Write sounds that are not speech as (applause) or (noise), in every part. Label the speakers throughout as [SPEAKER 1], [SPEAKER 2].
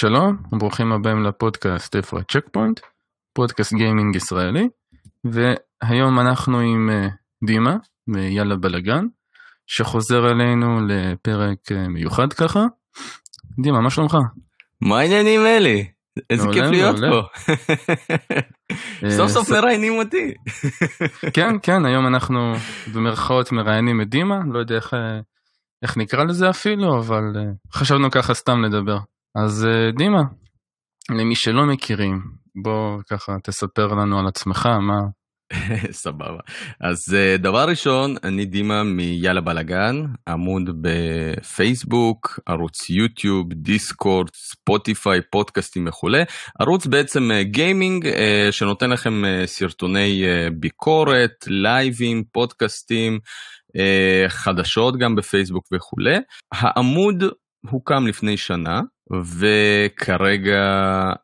[SPEAKER 1] שלום, ברוכים הבאים לפודקאסט איפה ה Checkpoint, פודקאסט גיימינג ישראלי, והיום אנחנו עם אה, דימה מיאללה בלאגן, שחוזר אלינו לפרק אה, מיוחד ככה. דימה, מה שלומך?
[SPEAKER 2] מה העניינים אלי? איזה כיף להיות פה. אה, סוף סוף מראיינים אותי.
[SPEAKER 1] כן, כן, היום אנחנו במרכאות מראיינים את דימה, לא יודע איך, איך נקרא לזה אפילו, אבל חשבנו ככה סתם לדבר. אז אה, דימה, למי שלא מכירים, בוא ככה תספר לנו על עצמך, מה... (laughs)
[SPEAKER 2] סבבה. אז אה, דבר ראשון, אני דימה מיאללה בלאגן, עמוד בפייסבוק, ערוץ יוטיוב, דיסקורד, ספוטיפיי, פודקאסטים וכולי. ערוץ בעצם אה, גיימינג שנותן לכם סרטוני ביקורת, לייבים, פודקאסטים, חדשות גם בפייסבוק וכולי. העמוד הוקם לפני שנה וכרגע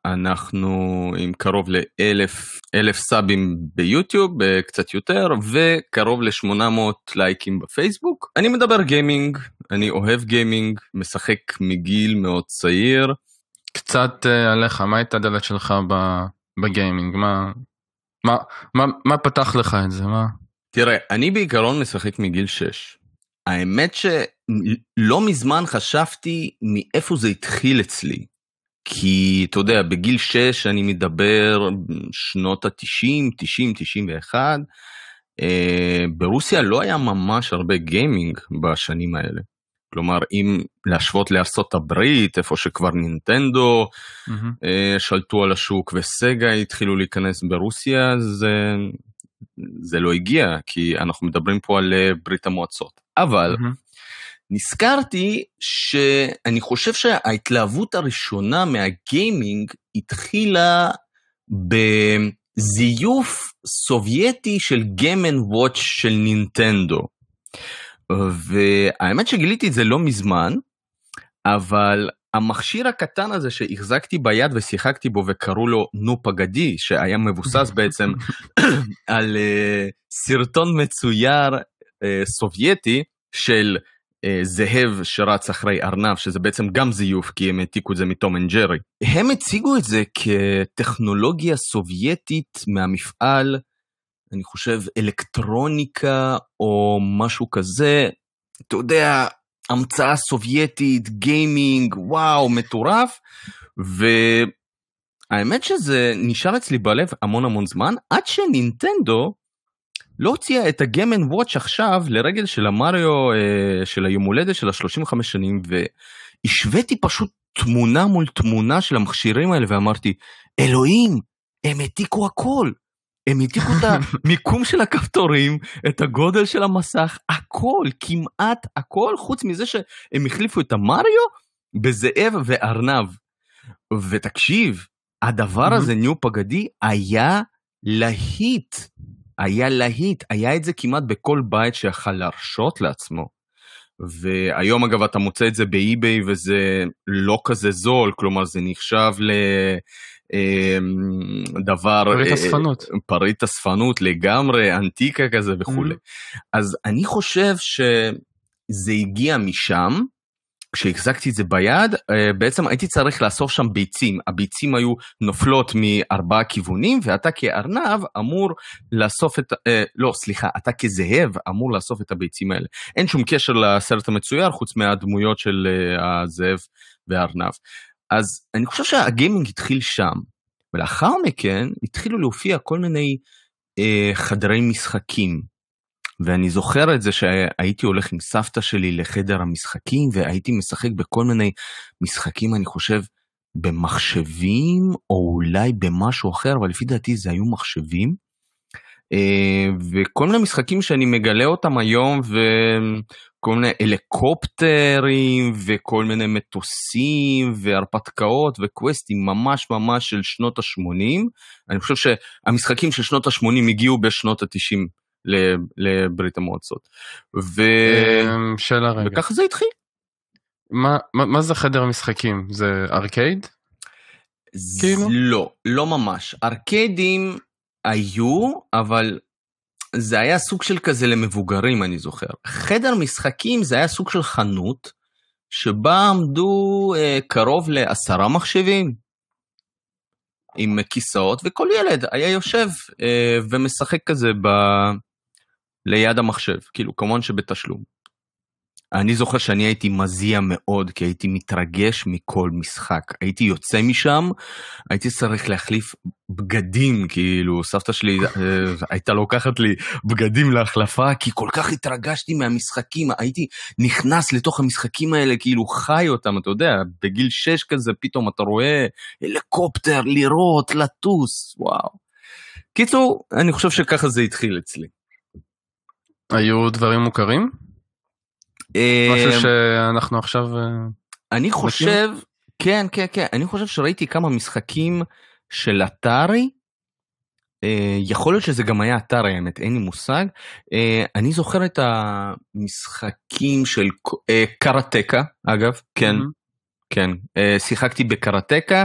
[SPEAKER 2] אנחנו עם קרוב לאלף אלף סאבים ביוטיוב קצת יותר וקרוב ל-800 לייקים בפייסבוק. אני מדבר גיימינג, אני אוהב גיימינג, משחק מגיל מאוד צעיר.
[SPEAKER 1] קצת uh, עליך, מה הייתה הדלת שלך בגיימינג? מה, מה, מה, מה פתח לך את זה? מה?
[SPEAKER 2] תראה, אני בעיקרון משחק מגיל 6. האמת שלא מזמן חשבתי מאיפה זה התחיל אצלי. כי אתה יודע, בגיל 6 אני מדבר שנות ה-90, 90, 91. ברוסיה לא היה ממש הרבה גיימינג בשנים האלה. כלומר, אם להשוות לארצות הברית, איפה שכבר נינטנדו mm-hmm. שלטו על השוק וסגה התחילו להיכנס ברוסיה, זה, זה לא הגיע, כי אנחנו מדברים פה על אה, ברית המועצות. אבל mm-hmm. נזכרתי שאני חושב שההתלהבות הראשונה מהגיימינג התחילה בזיוף סובייטי של גיימן וואץ' של נינטנדו. והאמת שגיליתי את זה לא מזמן, אבל המכשיר הקטן הזה שהחזקתי ביד ושיחקתי בו וקראו לו נו פגודי, שהיה מבוסס בעצם (laughs) על אה, סרטון מצויר אה, סובייטי של אה, זאב שרץ אחרי ארנב, שזה בעצם גם זיוף, כי הם העתיקו את זה מתום אנד ג'רי. הם הציגו את זה כטכנולוגיה סובייטית מהמפעל, אני חושב אלקטרוניקה או משהו כזה. אתה יודע, המצאה סובייטית, גיימינג, וואו, מטורף. והאמת שזה נשאר אצלי בלב המון המון זמן, עד שנינטנדו לא הוציאה את הגיימן וואץ' עכשיו לרגל של המריו אה, של היום הולדת של ה-35 שנים, והשוויתי פשוט תמונה מול תמונה של המכשירים האלה ואמרתי, אלוהים, הם העתיקו הכל. הם העתיקו את המיקום של הכפתורים, את הגודל של המסך, הכל, כמעט הכל, חוץ מזה שהם החליפו את המריו בזאב וארנב. ותקשיב, הדבר הזה, ניו פגדי, היה להיט. היה להיט, היה את זה כמעט בכל בית שיכל להרשות לעצמו. והיום אגב אתה מוצא את זה באי-ביי וזה לא כזה זול, כלומר זה נחשב ל... אמ, דבר,
[SPEAKER 1] פריט אה, אספנות.
[SPEAKER 2] פריט אספנות לגמרי, אנטיקה כזה וכולי. Mm-hmm. אז אני חושב שזה הגיע משם, כשהחזקתי את זה ביד, אה, בעצם הייתי צריך לאסוף שם ביצים. הביצים היו נופלות מארבעה כיוונים, ואתה כארנב אמור לאסוף את, אה, לא, סליחה, אתה כזאב אמור לאסוף את הביצים האלה. אין שום קשר לסרט המצויר, חוץ מהדמויות של הזאב והארנב. אז אני חושב שהגיימינג התחיל שם, ולאחר מכן התחילו להופיע כל מיני אה, חדרי משחקים. ואני זוכר את זה שהייתי הולך עם סבתא שלי לחדר המשחקים, והייתי משחק בכל מיני משחקים, אני חושב, במחשבים, או אולי במשהו אחר, אבל לפי דעתי זה היו מחשבים. אה, וכל מיני משחקים שאני מגלה אותם היום, כל מיני הליקופטרים וכל מיני מטוסים והרפתקאות וקווסטים ממש ממש של שנות ה-80. אני חושב שהמשחקים של שנות ה-80 הגיעו בשנות ה-90 לברית המועצות. ו...
[SPEAKER 1] אמ, שאלה רגע.
[SPEAKER 2] וככה זה התחיל.
[SPEAKER 1] מה, מה, מה זה חדר משחקים? זה ארקייד?
[SPEAKER 2] כאילו? לא, לא ממש. ארקיידים היו, אבל זה היה סוג של כזה למבוגרים, אני זוכר. חדר משחקים זה היה סוג של חנות, שבה עמדו אה, קרוב לעשרה מחשבים עם כיסאות, וכל ילד היה יושב אה, ומשחק כזה ב... ליד המחשב, כאילו כמובן שבתשלום. אני זוכר שאני הייתי מזיע מאוד, כי הייתי מתרגש מכל משחק. הייתי יוצא משם, הייתי צריך להחליף בגדים, כאילו, סבתא שלי אה, הייתה לוקחת לי בגדים להחלפה, כי כל כך התרגשתי מהמשחקים, הייתי נכנס לתוך המשחקים האלה, כאילו חי אותם, אתה יודע, בגיל 6 כזה, פתאום אתה רואה הליקופטר, לירות, לטוס, וואו. קיצור, אני חושב שככה זה התחיל אצלי.
[SPEAKER 1] היו דברים מוכרים? משהו אה, שאנחנו עכשיו... אה,
[SPEAKER 2] אני חושב, כן, כן, כן, אני חושב שראיתי כמה משחקים של אתרי, אה, יכול להיות שזה גם היה אתרי, האמת, אין לי מושג. אני זוכר את המשחקים של קראטקה, אגב, כן, כן, שיחקתי בקראטקה,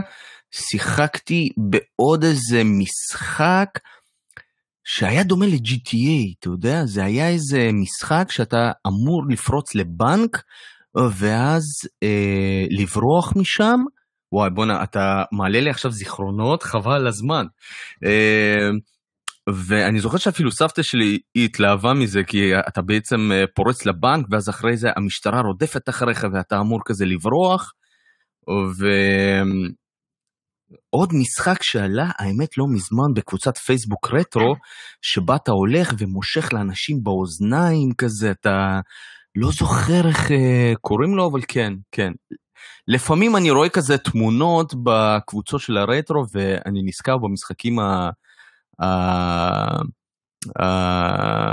[SPEAKER 2] שיחקתי בעוד איזה משחק. שהיה דומה ל-GTA, אתה יודע, זה היה איזה משחק שאתה אמור לפרוץ לבנק ואז אה, לברוח משם. וואי בואנה, אתה מעלה לי עכשיו זיכרונות, חבל על הזמן. אה, ואני זוכר שאפילו סבתא שלי היא התלהבה מזה, כי אתה בעצם אה, פורץ לבנק, ואז אחרי זה המשטרה רודפת אחריך ואתה אמור כזה לברוח. עוד משחק שעלה, האמת לא מזמן, בקבוצת פייסבוק רטרו, שבה אתה הולך ומושך לאנשים באוזניים כזה, אתה לא זוכר איך אה, קוראים לו, אבל כן, כן. לפעמים אני רואה כזה תמונות בקבוצות של הרטרו, ואני נזכר במשחקים ה... ה...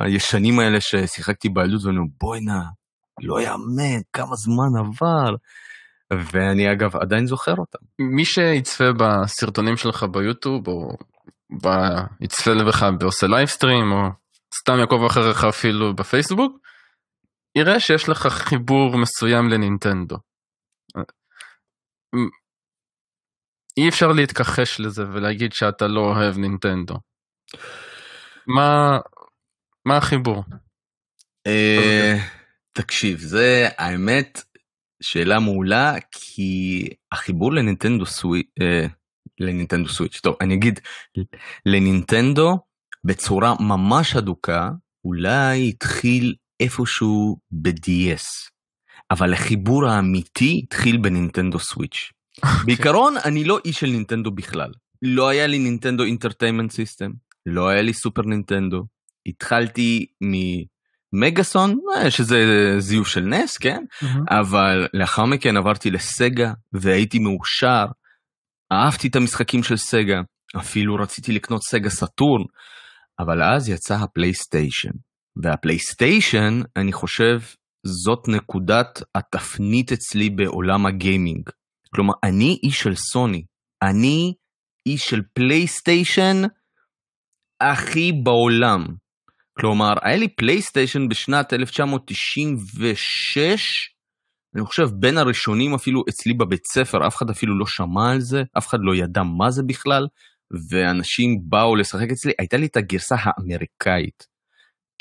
[SPEAKER 2] הישנים האלה ששיחקתי בילדות, ואני אומר, בוא'נה, לא יאמן, כמה זמן עבר. ואני אגב עדיין זוכר אותם.
[SPEAKER 1] מי שיצפה בסרטונים שלך ביוטיוב או ב... יצפה בך בעושה livestream או סתם יעקב אחריך אפילו בפייסבוק, יראה שיש לך חיבור מסוים לנינטנדו. אי אפשר להתכחש לזה ולהגיד שאתה לא אוהב נינטנדו. מה, מה החיבור?
[SPEAKER 2] אה, תקשיב, זה האמת, שאלה מעולה כי החיבור לנינטנדו סוויץ', אה, לנינטנדו סוויץ', טוב אני אגיד לנינטנדו בצורה ממש הדוקה אולי התחיל איפשהו ב-DS, אבל החיבור האמיתי התחיל בנינטנדו סוויץ'. אוקיי. בעיקרון אני לא איש של נינטנדו בכלל. לא היה לי Nintendo Entertainment System, לא היה לי סופר נינטנדו. התחלתי ממגהסון אה, שזה זיוף של NES כן mm-hmm. אבל לאחר מכן עברתי לסגה והייתי מאושר. אהבתי את המשחקים של סגה אפילו רציתי לקנות סגה סאטורן אבל אז יצא הפלייסטיישן והפלייסטיישן אני חושב זאת נקודת התפנית אצלי בעולם הגיימינג. כלומר אני איש של סוני אני איש של פלייסטיישן הכי בעולם. כלומר, היה לי פלייסטיישן בשנת 1996, אני חושב בין הראשונים אפילו אצלי בבית ספר, אף אחד אפילו לא שמע על זה, אף אחד לא ידע מה זה בכלל, ואנשים באו לשחק אצלי, הייתה לי את הגרסה האמריקאית.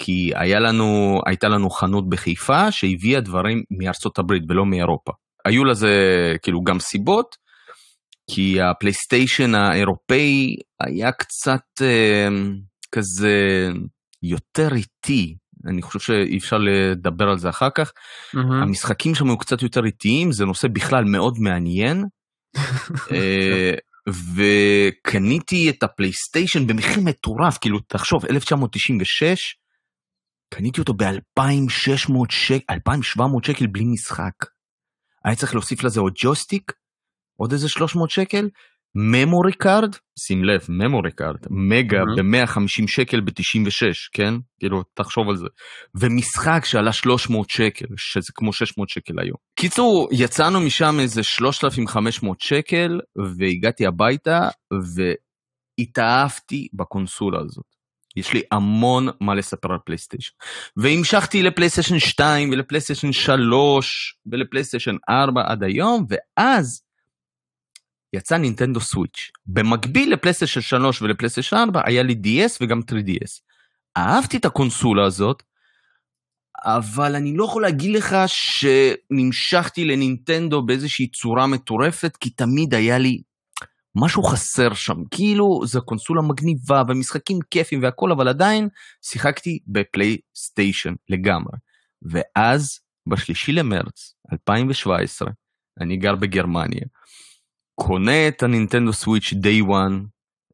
[SPEAKER 2] כי היה לנו, הייתה לנו חנות בחיפה שהביאה דברים מארצות הברית ולא מאירופה. היו לזה כאילו גם סיבות, כי הפלייסטיישן האירופאי היה קצת אה, כזה יותר איטי, אני חושב שאפשר לדבר על זה אחר כך. Mm-hmm. המשחקים שם היו קצת יותר איטיים, זה נושא בכלל מאוד מעניין. (laughs) אה, וקניתי את הפלייסטיישן במחיר מטורף, כאילו תחשוב 1996, קניתי אותו ב-2600 שקל, 2700 שקל בלי משחק. היה צריך להוסיף לזה עוד ג'ויסטיק, עוד איזה 300 שקל, memory card, שים לב, memory card, מגה ב-150 שקל ב-96, כן? כאילו, תחשוב על זה. ומשחק שעלה 300 שקל, שזה כמו 600 שקל היום. קיצור, יצאנו משם איזה 3,500 שקל, והגעתי הביתה, והתאהבתי בקונסולה הזאת. יש לי המון מה לספר על פלייסטיישן. והמשכתי לפלייסטיישן 2 ולפלייסטיישן 3 ולפלייסטיישן 4 עד היום, ואז יצא נינטנדו סוויץ'. במקביל לפלייסטיישן 3 ולפלייסטיישן 4 היה לי DS וגם 3DS. אהבתי את הקונסולה הזאת, אבל אני לא יכול להגיד לך שנמשכתי לנינטנדו באיזושהי צורה מטורפת, כי תמיד היה לי משהו חסר שם. כאילו, זו קונסולה מגניבה ומשחקים כיפים והכל, אבל עדיין שיחקתי בפלייסטיישן לגמרי. ואז, בשלישי למרץ 2017, אני גר בגרמניה, קונה את הנינטנדו סוויץ' day one,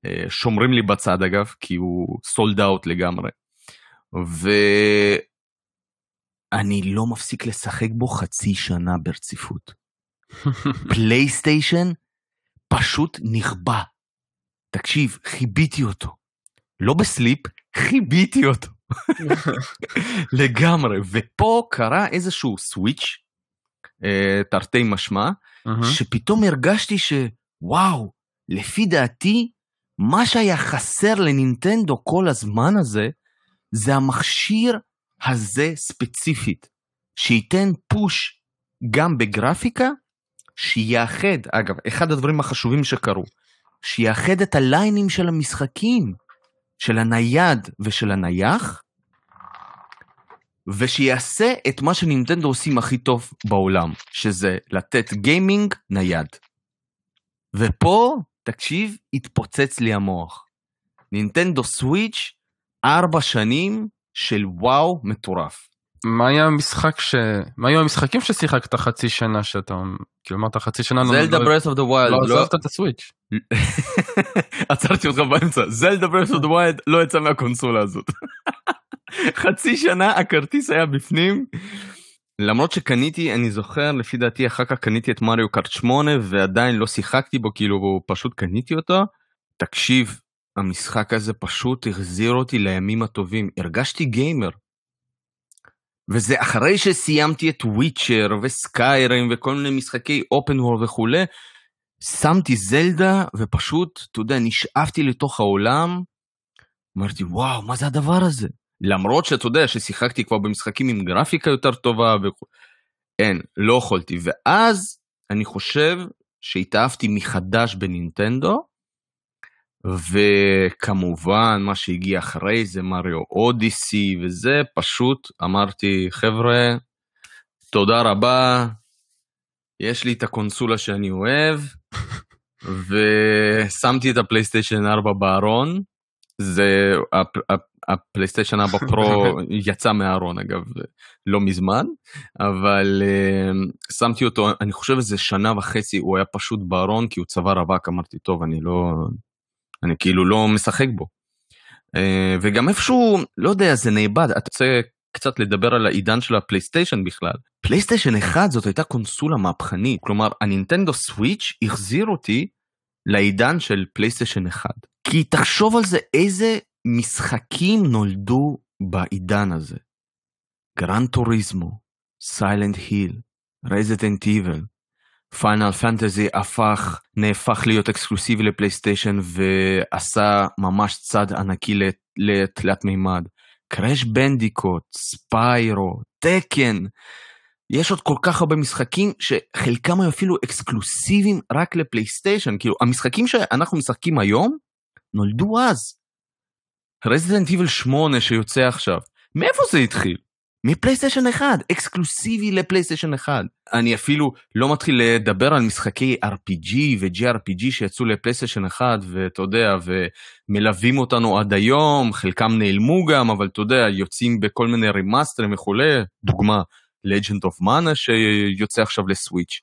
[SPEAKER 2] אה, שומרים לי בצד אגב, כי הוא סולד אאוט לגמרי. ואני לא מפסיק לשחק בו חצי שנה ברציפות. (laughs) פלייסטיישן פשוט נכבה. תקשיב, חיביתי אותו. לא בסליפ, חיביתי אותו. (laughs) לגמרי. ופה קרה איזשהו סוויץ', תרתי משמע, שפתאום הרגשתי שוואו, לפי דעתי, מה שהיה חסר לנינטנדו כל הזמן הזה, זה המכשיר הזה ספציפית, שייתן push גם בגרפיקה, שיאחד, אגב, אחד הדברים החשובים שקרו, שיאחד את הליינים של המשחקים, של הנייד ושל הנייח, ושיעשה את מה שנינטנדו עושים הכי טוב בעולם, שזה לתת גיימינג נייד. ופה, תקשיב, התפוצץ לי המוח. נינטנדו סוויץ', ארבע שנים של וואו מטורף.
[SPEAKER 1] מה היה המשחק ש... מה היו המשחקים ששיחקת חצי שנה שאתה... כאילו אמרת חצי שנה...
[SPEAKER 2] זלדה Breath of the Wild.
[SPEAKER 1] לא עזבת את הסוויץ'. (laughs)
[SPEAKER 2] עצרתי אותך באמצע. זלדה Breath of the Wild לא יצא מהקונסולה הזאת. (laughs) חצי שנה הכרטיס היה בפנים. למרות שקניתי, אני זוכר, לפי דעתי אחר כך קניתי את מריו קארט 8 ועדיין לא שיחקתי בו, כאילו פשוט קניתי אותו. תקשיב, המשחק הזה פשוט החזיר אותי לימים הטובים. הרגשתי גיימר. וזה אחרי שסיימתי את וויצ'ר וסקיירים וכל מיני משחקי אופן וור וכולי, שמתי זלדה ופשוט, אתה יודע, נשאפתי לתוך העולם. אמרתי, וואו, מה זה הדבר הזה? למרות שאתה יודע ששיחקתי כבר במשחקים עם גרפיקה יותר טובה וכו'. אין, לא יכולתי. ואז אני חושב שהתאהבתי מחדש בנינטנדו, וכמובן מה שהגיע אחרי זה מריו אודיסי וזה, פשוט אמרתי, חבר'ה, תודה רבה, יש לי את הקונסולה שאני אוהב, (laughs) ושמתי את הפלייסטיישן 4 בארון. זה הפלייסטיישן 4 (laughs) פרו יצא מהארון אגב לא מזמן אבל אה, שמתי אותו אני חושב איזה שנה וחצי הוא היה פשוט בארון כי הוא צבר אבק אמרתי טוב אני לא אני כאילו לא משחק בו. אה, וגם איפשהו לא יודע זה נאבד אתה רוצה קצת לדבר על העידן של הפלייסטיישן בכלל. פלייסטיישן 1 זאת הייתה קונסולה מהפכנית כלומר הנינטנדו סוויץ' החזיר אותי לעידן של פלייסטיישן 1. כי תחשוב על זה איזה משחקים נולדו בעידן הזה. גראן טוריזמו, סיילנט היל, רזידנט איבל, פיינל פנטזי הפך, נהפך להיות אקסקלוסיבי לפלייסטיישן ועשה ממש צעד ענקי לתלת מימד. קראש בנדיקוט, ספיירו, טקן. יש עוד כל כך הרבה משחקים שחלקם היו אפילו אקסקלוסיביים רק לפלייסטיישן. כאילו, המשחקים שאנחנו משחקים היום נולדו אז. רזידנט איבל 8 שיוצא עכשיו, מאיפה זה התחיל? מפלייסטיישן 1, אקסקלוסיבי לפלייסטיישן 1. אני אפילו לא מתחיל לדבר על משחקי RPG ו- JRPG שיצאו לפלייסטיישן 1, ואתה יודע, ומלווים אותנו עד היום, חלקם נעלמו גם, אבל אתה יודע, יוצאים בכל מיני רימאסטרים וכולי, דוגמה, Legend of Mana שיוצא עכשיו לסוויץ'.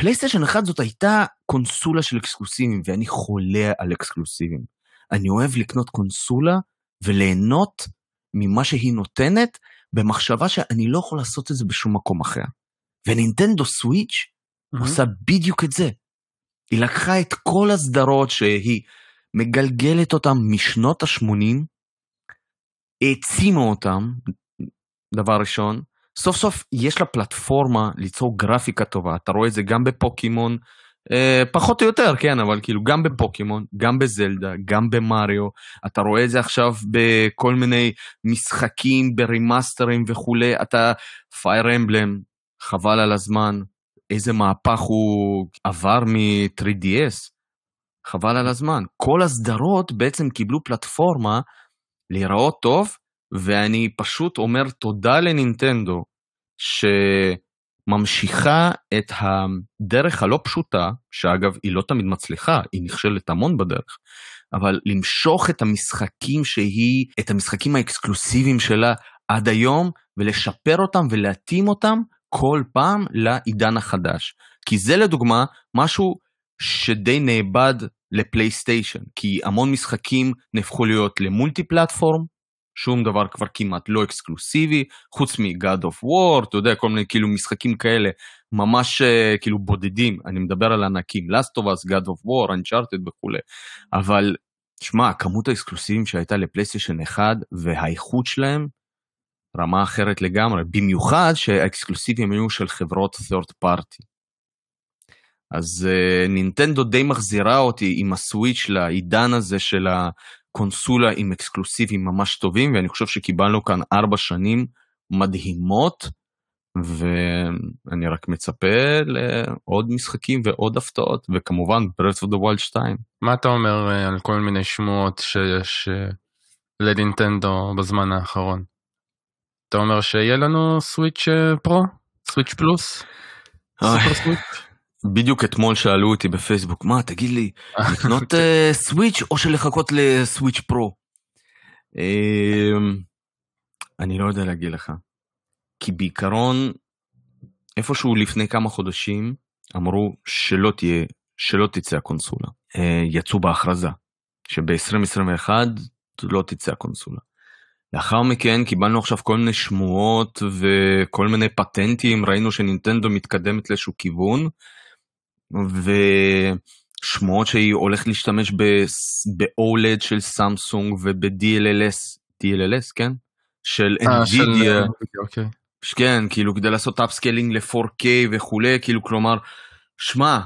[SPEAKER 2] פלייסטיישן 1 זאת הייתה קונסולה של אקסקלוסיבים, ואני חולה על אקסקלוסיבים. אני אוהב לקנות קונסולה וליהנות ממה שהיא נותנת, במחשבה שאני לא יכול לעשות את זה בשום מקום אחר. ונינטנדו סוויץ' mm-hmm. עושה בדיוק את זה. היא לקחה את כל הסדרות שהיא מגלגלת אותן משנות ה-80, העצימה אותן, דבר ראשון, סוף סוף יש לה פלטפורמה ליצור גרפיקה טובה, אתה רואה את זה גם בפוקימון, אה, פחות או יותר, כן, אבל כאילו גם בפוקימון, גם בזלדה, גם במריו, אתה רואה את זה עכשיו בכל מיני משחקים, ברימאסטרים וכולי, את הפייר אמבלם, חבל על הזמן, איזה מהפך הוא עבר מ-3DS, חבל על הזמן. כל הסדרות בעצם קיבלו פלטפורמה להיראות טוב ואני פשוט אומר תודה לנינטנדו, שממשיכה את הדרך הלא פשוטה, שאגב, היא לא תמיד מצליחה, היא נכשלת המון בדרך, אבל למשוך את המשחקים שהיא, את המשחקים האקסקלוסיביים שלה עד היום, ולשפר אותם ולהתאים אותם כל פעם לעידן החדש. כי זה לדוגמה משהו שדי נאבד לפלייסטיישן, כי המון משחקים נהפכו להיות למולטי פלטפורם, שום דבר כבר כמעט לא אקסקלוסיבי, חוץ מ-God of War, אתה יודע, כל מיני כאילו משחקים כאלה, ממש uh, כאילו בודדים, אני מדבר על ענקים, Last of Us, God of War, Uncharted וכולי, אבל שמע, כמות האקסקלוסיבים שהייתה לפלייסטיישן 1 והאיכות שלהם, רמה אחרת לגמרי, במיוחד שהאקסקלוסיבים היו של חברות third party. אז uh, נינטנדו די מחזירה אותי עם הסוויץ' לעידן הזה של הקונסולה עם אקסקלוסיבים ממש טובים, ואני חושב שקיבלנו כאן ארבע שנים מדהימות, ואני רק מצפה לעוד משחקים ועוד הפתעות, וכמובן Breath of the Wild 2.
[SPEAKER 1] מה אתה אומר uh, על כל מיני שמועות שיש uh, לנינטנדו בזמן האחרון? אתה אומר שיהיה לנו סוויץ' פרו? סוויץ' פלוס? סופר סוויץ'?
[SPEAKER 2] בדיוק אתמול שאלו אותי בפייסבוק, מה, תגיד לי, לקנות uh, סוויץ' או שלחכות לסוויץ' פרו? Uh, אני לא יודע להגיד לך. כי בעיקרון, איפשהו לפני כמה חודשים, אמרו שלא תהיה, שלא תצא הקונסולה. Uh, יצאו בהכרזה, שב-2021 לא תצא הקונסולה. לאחר מכן קיבלנו עכשיו כל מיני שמועות וכל מיני פטנטים, ראינו שנינטנדו מתקדמת לאיזשהו כיוון, ושמועות שהיא הולכת להשתמש ב-OLED של סמסונג וב-DLSS, DLSS, כן? של
[SPEAKER 1] אה,
[SPEAKER 2] NVIDIA,
[SPEAKER 1] אוקיי.
[SPEAKER 2] כן, כאילו כדי לעשות upscaling ל-4K וכולי, כאילו כלומר, שמע,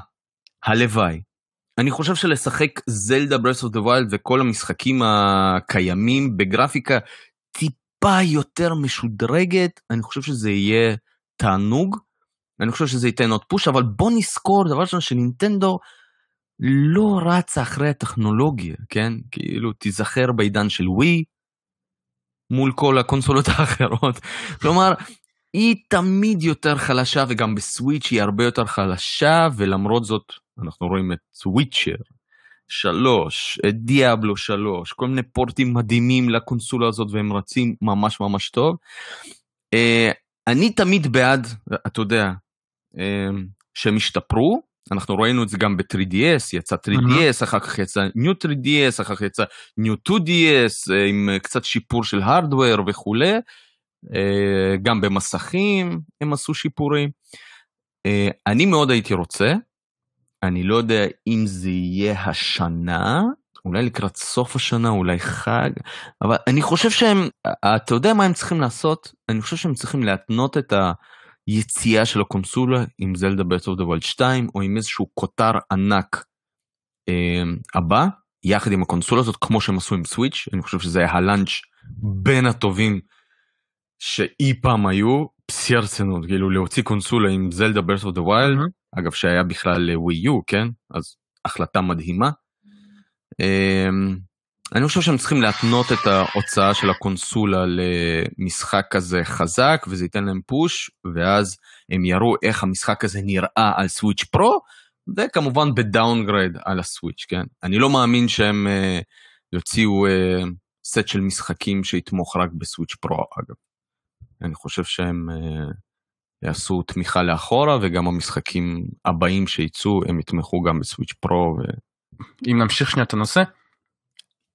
[SPEAKER 2] הלוואי. אני חושב שלשחק זלדה Breath of the Wild וכל המשחקים הקיימים בגרפיקה טיפה יותר משודרגת, אני חושב שזה יהיה תענוג. אני חושב שזה ייתן עוד פוש, אבל בוא נזכור, דבר ראשון, שנינטנדו לא רצה אחרי הטכנולוגיה, כן? כאילו, תיזכר בעידן של ווי, מול כל הקונסולות (laughs) האחרות. כלומר, היא תמיד יותר חלשה, וגם בסוויץ' היא הרבה יותר חלשה, ולמרות זאת, אנחנו רואים את סוויצ'ר, שלוש, את דיאבלו שלוש, כל מיני פורטים מדהימים לקונסולה הזאת, והם רצים ממש ממש טוב. Uh, אני תמיד בעד, אתה יודע, שהם השתפרו, אנחנו ראינו את זה גם ב-3DS, יצא 3DS, אחר כך יצא New 3DS, אחר כך יצא New 2DS, אה, עם קצת שיפור של הארדוור וכולי, אה, גם במסכים הם עשו שיפורים. אה, אני מאוד הייתי רוצה, אני לא יודע אם זה יהיה השנה, אולי לקראת סוף השנה, אולי חג, אבל אני חושב שהם, אתה יודע מה הם צריכים לעשות? אני חושב שהם צריכים להתנות את ה... יציאה של הקונסולה עם זלדה Breath of the Wild 2 או עם איזשהו כותר ענק אה, הבא יחד עם הקונסולה הזאת כמו שהם עשו עם סוויץ' אני חושב שזה היה ה launch בין הטובים שאי פעם היו בשיא הרצינות כאילו להוציא קונסולה עם זלדה Breath of the Wild אגב שהיה בכלל ווי יו כן אז החלטה מדהימה. אה, אני חושב שהם צריכים להתנות את ההוצאה של הקונסולה למשחק כזה חזק, וזה ייתן להם פוש, ואז הם יראו איך המשחק הזה נראה על סוויץ' פרו, וכמובן ב downgrade על הסוויץ', כן? אני לא מאמין שהם אה, יוציאו uh, סט של משחקים שיתמוך רק בסוויץ' פרו, אגב. אני חושב שהם uh, יעשו תמיכה לאחורה, וגם המשחקים הבאים שיצאו, הם יתמכו גם בסוויץ' פרו. ו...
[SPEAKER 1] אם נמשיך שנייה את הנושא,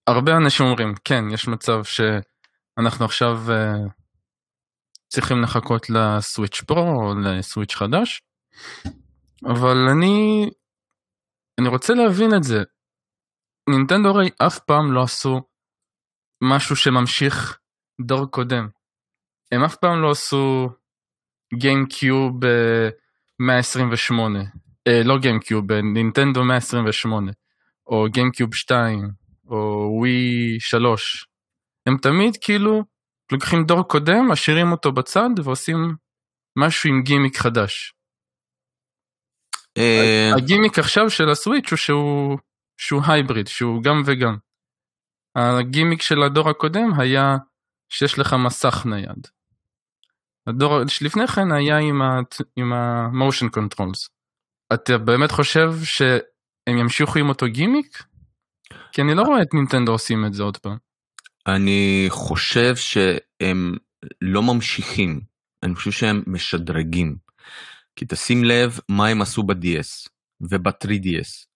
[SPEAKER 1] הרבה אנשים אומרים כן יש מצב שאנחנו עכשיו uh, צריכים לחכות לסוויץ' פרו או לסוויץ' חדש אבל אני אני רוצה להבין את זה. נינטנדו הרי אף פעם לא עשו משהו שממשיך דור קודם. הם אף פעם לא עשו גיימקיוב 128 אה, לא גיימקיוב נינטנדו 128 או גיימקיוב 2 או ווי 3. הם תמיד כאילו לוקחים דור קודם, משאירים אותו בצד ועושים משהו עם גימיק חדש. אה, הגימיק עכשיו של הסוויץ' הוא שהוא, שהוא hybrid, שהוא גם וגם. הגימיק של הדור הקודם היה שיש לך מסך נייד. הדור שלפני כן היה עם, ה-motion controls. אתה באמת חושב שהם ימשיכו עם אותו גימיק? כי אני לא רואה את נינטנדו עושים את זה עוד פעם.
[SPEAKER 2] אני חושב שהם לא ממשיכים, אני חושב שהם משדרגים. כי תשים לב מה הם עשו ב-DS וב-3DS.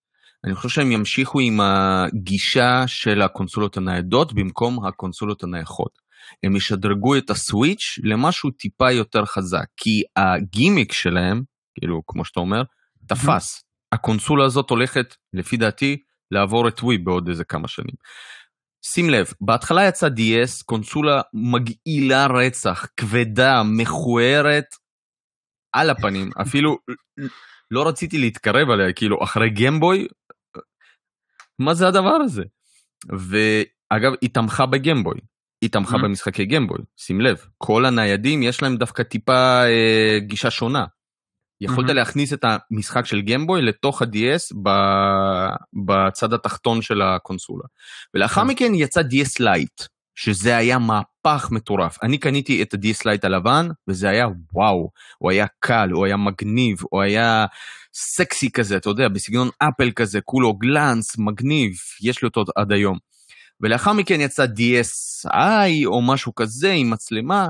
[SPEAKER 2] אני חושב שהם ימשיכו עם הגישה של הקונסולות הניידות במקום הקונסולות הנייחות. הם ישדרגו את הסוויץ' למשהו טיפה יותר חזק, כי הגימיק שלהם, כאילו, כמו שאתה אומר, תפס. הקונסולה הזאת הולכת, לפי דעתי, לעבור את ווי בעוד איזה כמה שנים. שים לב, בהתחלה יצא DS, קונסולה מגעילה רצח, כבדה, מכוערת, על הפנים, (laughs) אפילו לא רציתי להתקרב עליה, כאילו, אחרי גמבוי, מה זה הדבר הזה? ואגב, היא תמכה בגמבוי, היא תמכה מ-הממ. במשחקי גמבוי, שים לב, כל הניידים יש להם דווקא טיפה אה, גישה שונה. יכולת מ-הממ. להכניס את המשחק של גמבוי לתוך ה-DS בצד התחתון של הקונסולה. ולאחר mm-hmm. מכן יצא DS לייט, שזה היה מהפך מטורף. אני קניתי את ה-DS Lite הלבן, וזה היה וואו, הוא היה קל, הוא היה מגניב, הוא היה סקסי כזה, אתה יודע, בסגנון אפל כזה, כולו גלאנס, מגניב, יש לי אותו עד היום. ולאחר מכן יצא DSi או משהו כזה עם מצלמה,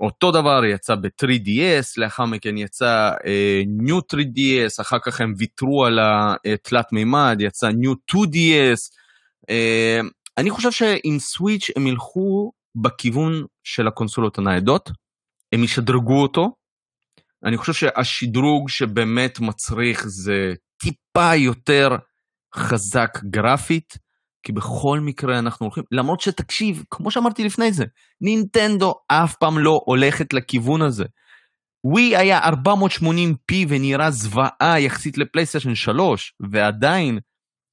[SPEAKER 2] אותו דבר יצא ב-3DS, לאחר מכן יצא uh, New 3DS, אחר כך הם ויתרו על התלת מימד, יצא New 2DS. Uh, אני חושב שעם סוויץ' הם ילכו בכיוון של הקונסולות הניידות, הם ישדרגו אותו. אני חושב שהשדרוג שבאמת מצריך זה טיפה יותר חזק גרפית. כי בכל מקרה אנחנו הולכים, למרות שתקשיב, כמו שאמרתי לפני זה, נינטנדו אף פעם לא הולכת לכיוון הזה. ווי היה 480p ונראה זוועה יחסית לפלייסטיישן 3, ועדיין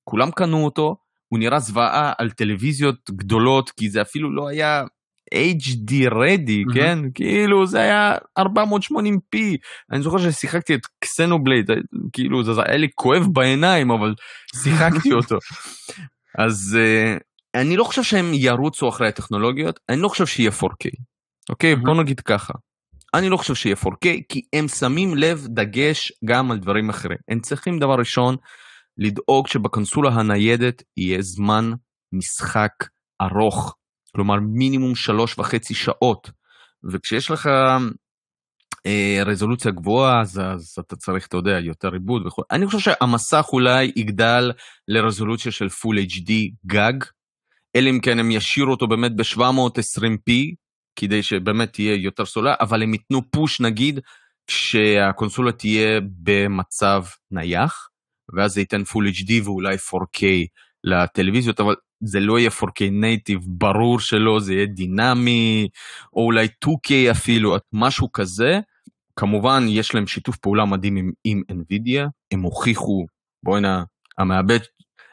[SPEAKER 2] כולם קנו אותו, הוא נראה זוועה על טלוויזיות גדולות, כי זה אפילו לא היה HD ready, mm-hmm. כן? כאילו זה היה 480p. אני זוכר ששיחקתי את קסנובלייד, כאילו זה היה לי כואב בעיניים, אבל שיחקתי (laughs) אותו. אז uh, אני לא חושב שהם ירוצו אחרי הטכנולוגיות, אני לא חושב שיהיה 4K. אוקיי, mm-hmm. בוא נגיד ככה. אני לא חושב שיהיה 4K, כי הם שמים לב דגש גם על דברים אחרים. הם צריכים דבר ראשון לדאוג שבקונסולה הניידת יהיה זמן משחק ארוך, כלומר מינימום שלוש וחצי שעות. וכשיש לך רזולוציה גבוהה אז, אז אתה צריך, אתה יודע, יותר עיבוד וכו'. אני חושב שהמסך אולי יגדל לרזולוציה של פול HD גג, אלא אם כן הם ישאירו אותו באמת ב-720p, כדי שבאמת תהיה יותר סולה, אבל הם ייתנו פוש נגיד כשהקונסולה תהיה במצב נייח, ואז זה ייתן full HD ואולי 4K לטלוויזיות, אבל זה לא יהיה 4K native, ברור שלא, זה יהיה דינמי, או אולי 2K אפילו, משהו כזה. כמובן, יש להם שיתוף פעולה מדהים עם, עם NVIDIA, הם הוכיחו, בוא'נה, המעבד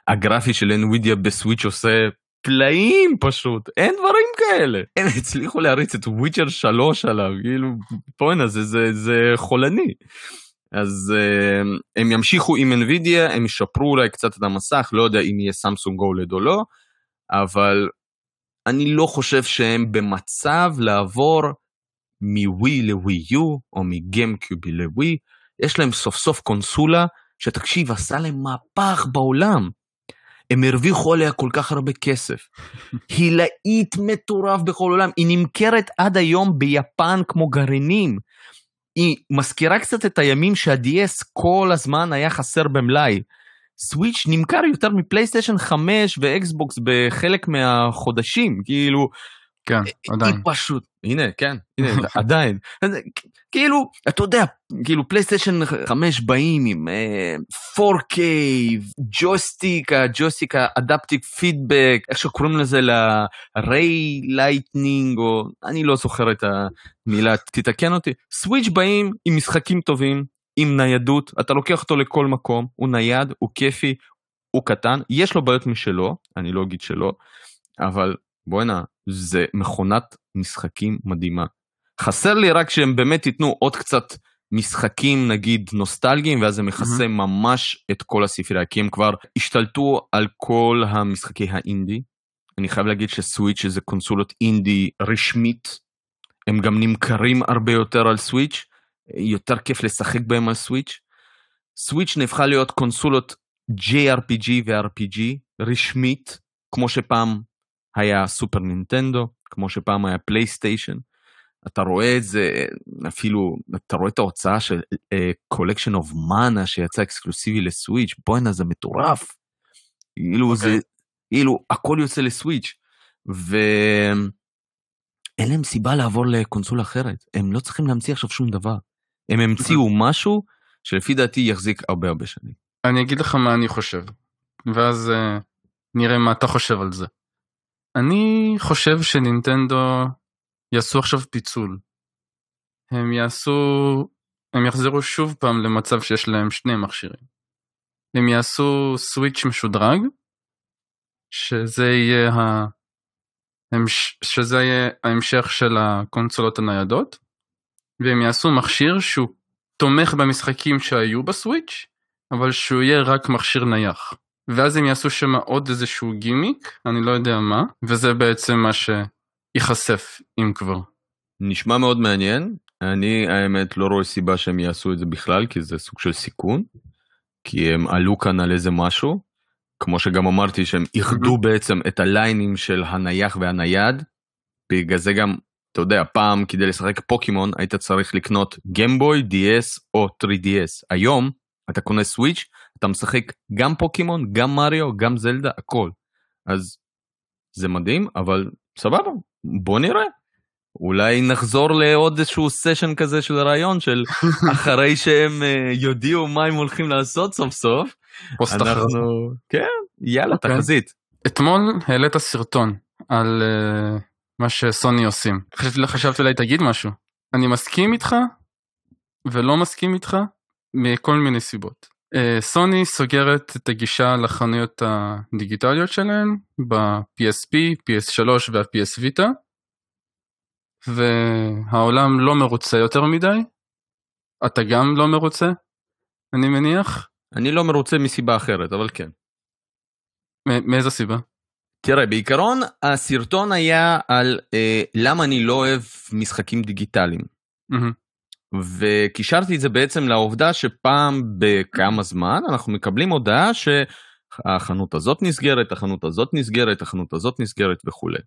[SPEAKER 2] הגרפי של NVIDIA בסוויץ' עושה פלאים פשוט, אין דברים כאלה. (laughs) הם הצליחו להריץ את Witcher 3 עליו, כאילו, בוא'נה, זה, זה, זה חולני. אז uh, הם ימשיכו עם NVIDIA, הם ישפרו אולי קצת את המסך, לא יודע אם יהיה סמסונג גולד או לא, אבל אני לא חושב שהם במצב לעבור מווי לווי יו, או מגיימקיובי לווי, יש להם סוף סוף קונסולה, שתקשיב, עשה להם מהפך בעולם. הם הרוויחו עליה כל כך הרבה כסף. (laughs) היא להיט מטורף בכל העולם, היא נמכרת עד היום ביפן כמו גרעינים. היא מזכירה קצת את הימים שה-DS כל הזמן היה חסר במלאי. סוויץ' נמכר יותר מפלייסטיישן 5 ואקסבוקס בחלק מהחודשים, כאילו...
[SPEAKER 1] כן, עדיין.
[SPEAKER 2] היא פשוט, הנה, כן, הנה, (laughs) עדיין. כאילו, אתה יודע, כאילו פלייסטיישן 5 באים עם אה, 4K, ג'וסטיק, הג'וסטיק ה haptic feedback, איך שקוראים לזה, ל-ray lightning, או אני לא זוכר את המילה, תתקן אותי. סוויץ' באים עם משחקים טובים, עם ניידות, אתה לוקח אותו לכל מקום, הוא נייד, הוא כיפי, הוא קטן, יש לו בעיות משלו, אני לא אגיד שלא, אבל בואנה, זה מכונת משחקים מדהימה. חסר לי רק שהם באמת ייתנו עוד קצת משחקים נגיד נוסטלגיים ואז זה מכסה mm-hmm. ממש את כל הספרייה כי הם כבר השתלטו על כל המשחקי האינדי אני חייב להגיד שסוויץ' זה קונסולות אינדי רשמית, הם גם נמכרים הרבה יותר על סוויץ', יותר כיף לשחק בהם על סוויץ'. סוויץ' נהפכה להיות קונסולות JRPG ו-RPG רשמית, כמו שפעם היה סופר נינטנדו, כמו שפעם היה פלייסטיישן. אתה רואה את זה, אפילו, אתה רואה את ההוצאה של uh, Collection of Mana שיצא אקסקלוסיבי לסוויץ', בואנה זה מטורף. כאילו okay. זה, אוקיי. כאילו הכל יוצא לסוויץ', ואין להם סיבה לעבור לקונסולה אחרת, הם לא צריכים להמציא עכשיו שום דבר. הם המציאו משהו שלפי דעתי יחזיק הרבה הרבה שנים.
[SPEAKER 1] אני אגיד לך מה אני חושב, ואז uh, נראה מה אתה חושב על זה. אני חושב שנינטנדו יעשו עכשיו פיצול. הם יעשו, הם יחזרו שוב פעם למצב שיש להם שני מכשירים. הם יעשו סוויץ' משודרג, שזה יהיה, ה... שזה יהיה ההמשך של הקונסולות הניידות, והם יעשו מכשיר שהוא תומך במשחקים שהיו בסוויץ', אבל שהוא יהיה רק מכשיר נייח. ואז הם יעשו שם עוד איזשהו גימיק, אני לא יודע מה, וזה בעצם מה שייחשף אם כבר.
[SPEAKER 2] נשמע מאוד מעניין, אני האמת לא רואה סיבה שהם יעשו את זה בכלל, כי זה סוג של סיכון, כי הם עלו כאן על איזה משהו, כמו שגם אמרתי שהם איחדו בעצם את הליינים של הנייח והנייד, בגלל זה גם, אתה יודע, פעם כדי לשחק פוקימון היית צריך לקנות גמבוי, DS או 3DS. היום אתה קונה סוויץ', אתה משחק גם פוקימון, גם מריו, גם זלדה, הכל. אז זה מדהים, אבל סבבה, בוא נראה. אולי נחזור לעוד איזשהו סשן כזה של רעיון של (laughs) אחרי שהם uh, יודיעו מה הם הולכים לעשות סוף סוף. אנחנו, כן, יאללה, okay. אוקיי. תחזית.
[SPEAKER 1] אתמול העלית סרטון על uh, מה שסוני עושים. חשבתי, חשבתי אולי תגיד משהו. אני מסכים איתך ולא מסכים איתך מכל מיני סיבות. Uh, סוני סוגרת את הגישה לחנויות הדיגיטליות שלהן ב-PSP, PS3 וה-PS Vita. והעולם לא מרוצה יותר מדי. אתה גם לא מרוצה? אני מניח.
[SPEAKER 2] אני לא מרוצה מסיבה אחרת, אבל כן.
[SPEAKER 1] מאיזה סיבה?
[SPEAKER 2] תראה, בעיקרון הסרטון היה על אה, למה אני לא אוהב משחקים דיגיטליים. Mm-hmm. וקישרתי את זה בעצם לעובדה שפעם בכמה זמן אנחנו מקבלים הודעה שהחנות הזאת נסגרת, החנות הזאת נסגרת, החנות הזאת נסגרת וכולי.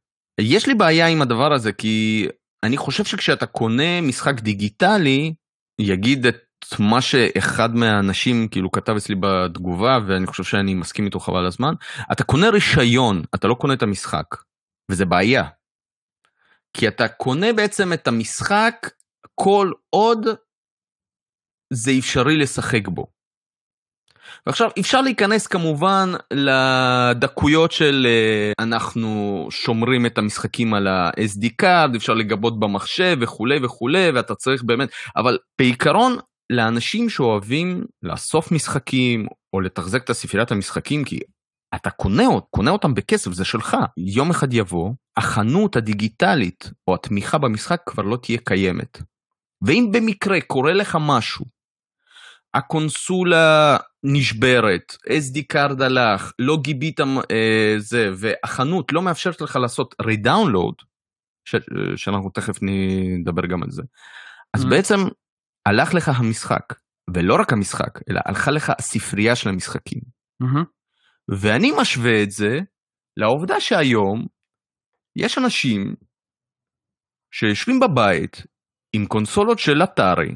[SPEAKER 2] יש לי בעיה עם הדבר הזה כי אני חושב שכשאתה קונה משחק דיגיטלי, יגיד את מה שאחד מהאנשים כאילו כתב אצלי בתגובה, ואני חושב שאני מסכים איתו חבל הזמן, אתה קונה רישיון, אתה לא קונה את המשחק, וזה בעיה. כי אתה קונה בעצם את המשחק כל עוד זה אפשרי לשחק בו. ועכשיו אפשר להיכנס כמובן לדקויות של uh, אנחנו שומרים את המשחקים על ה-SD card, אפשר לגבות במחשב וכולי וכולי, ואתה צריך באמת, אבל בעיקרון לאנשים שאוהבים לאסוף משחקים או לתחזק את הספריית המשחקים, כי אתה קונה, קונה אותם בכסף, זה שלך. יום אחד יבוא, החנות הדיגיטלית או התמיכה במשחק כבר לא תהיה קיימת. ואם במקרה קורה לך משהו הקונסולה נשברת, SD card הלך, לא גיבית אה, זה, והחנות לא מאפשרת לך לעשות רידאונלוד, ש, שאנחנו תכף נדבר גם על זה, אז מ-הממ. בעצם הלך לך המשחק, ולא רק המשחק, אלא הלכה לך הספרייה של המשחקים. מ-הממ. ואני משווה את זה לעובדה שהיום יש אנשים שיושבים בבית עם קונסולות של אטארי,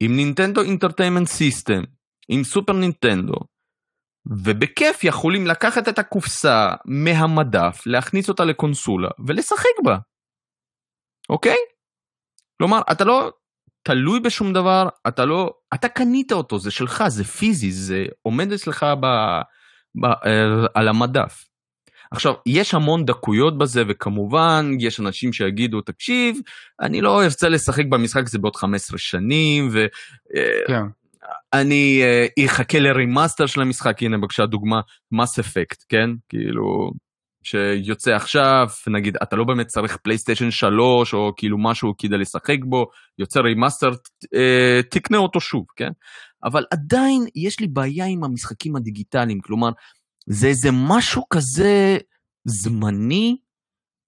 [SPEAKER 2] עם Nintendo Entertainment System, עם סופר נינטנדו, ובכיף יכולים לקחת את הקופסה מהמדף, להכניס אותה לקונסולה ולשחק בה. אוקיי? כלומר, אתה לא תלוי בשום דבר, אתה לא, אתה קנית אותו, זה שלך, זה פיזי, זה עומד אצלך ב, ב, אה, על המדף. עכשיו, יש המון דקויות בזה, וכמובן, יש אנשים שיגידו, תקשיב, אני לא ארצה לשחק במשחק הזה בעוד 15 שנים, ואני כן. אה, אחכה ל remaster של המשחק, הנה בבקשה דוגמה, Mass Effect, כן? כאילו, שיוצא עכשיו, נגיד, אתה לא באמת צריך פלייסטיישן 3, או כאילו משהו כדי לשחק בו, יוצא remaster, אה, תקנה אותו שוב, כן? אבל עדיין יש לי בעיה עם המשחקים הדיגיטליים, כלומר, זה איזה משהו כזה זמני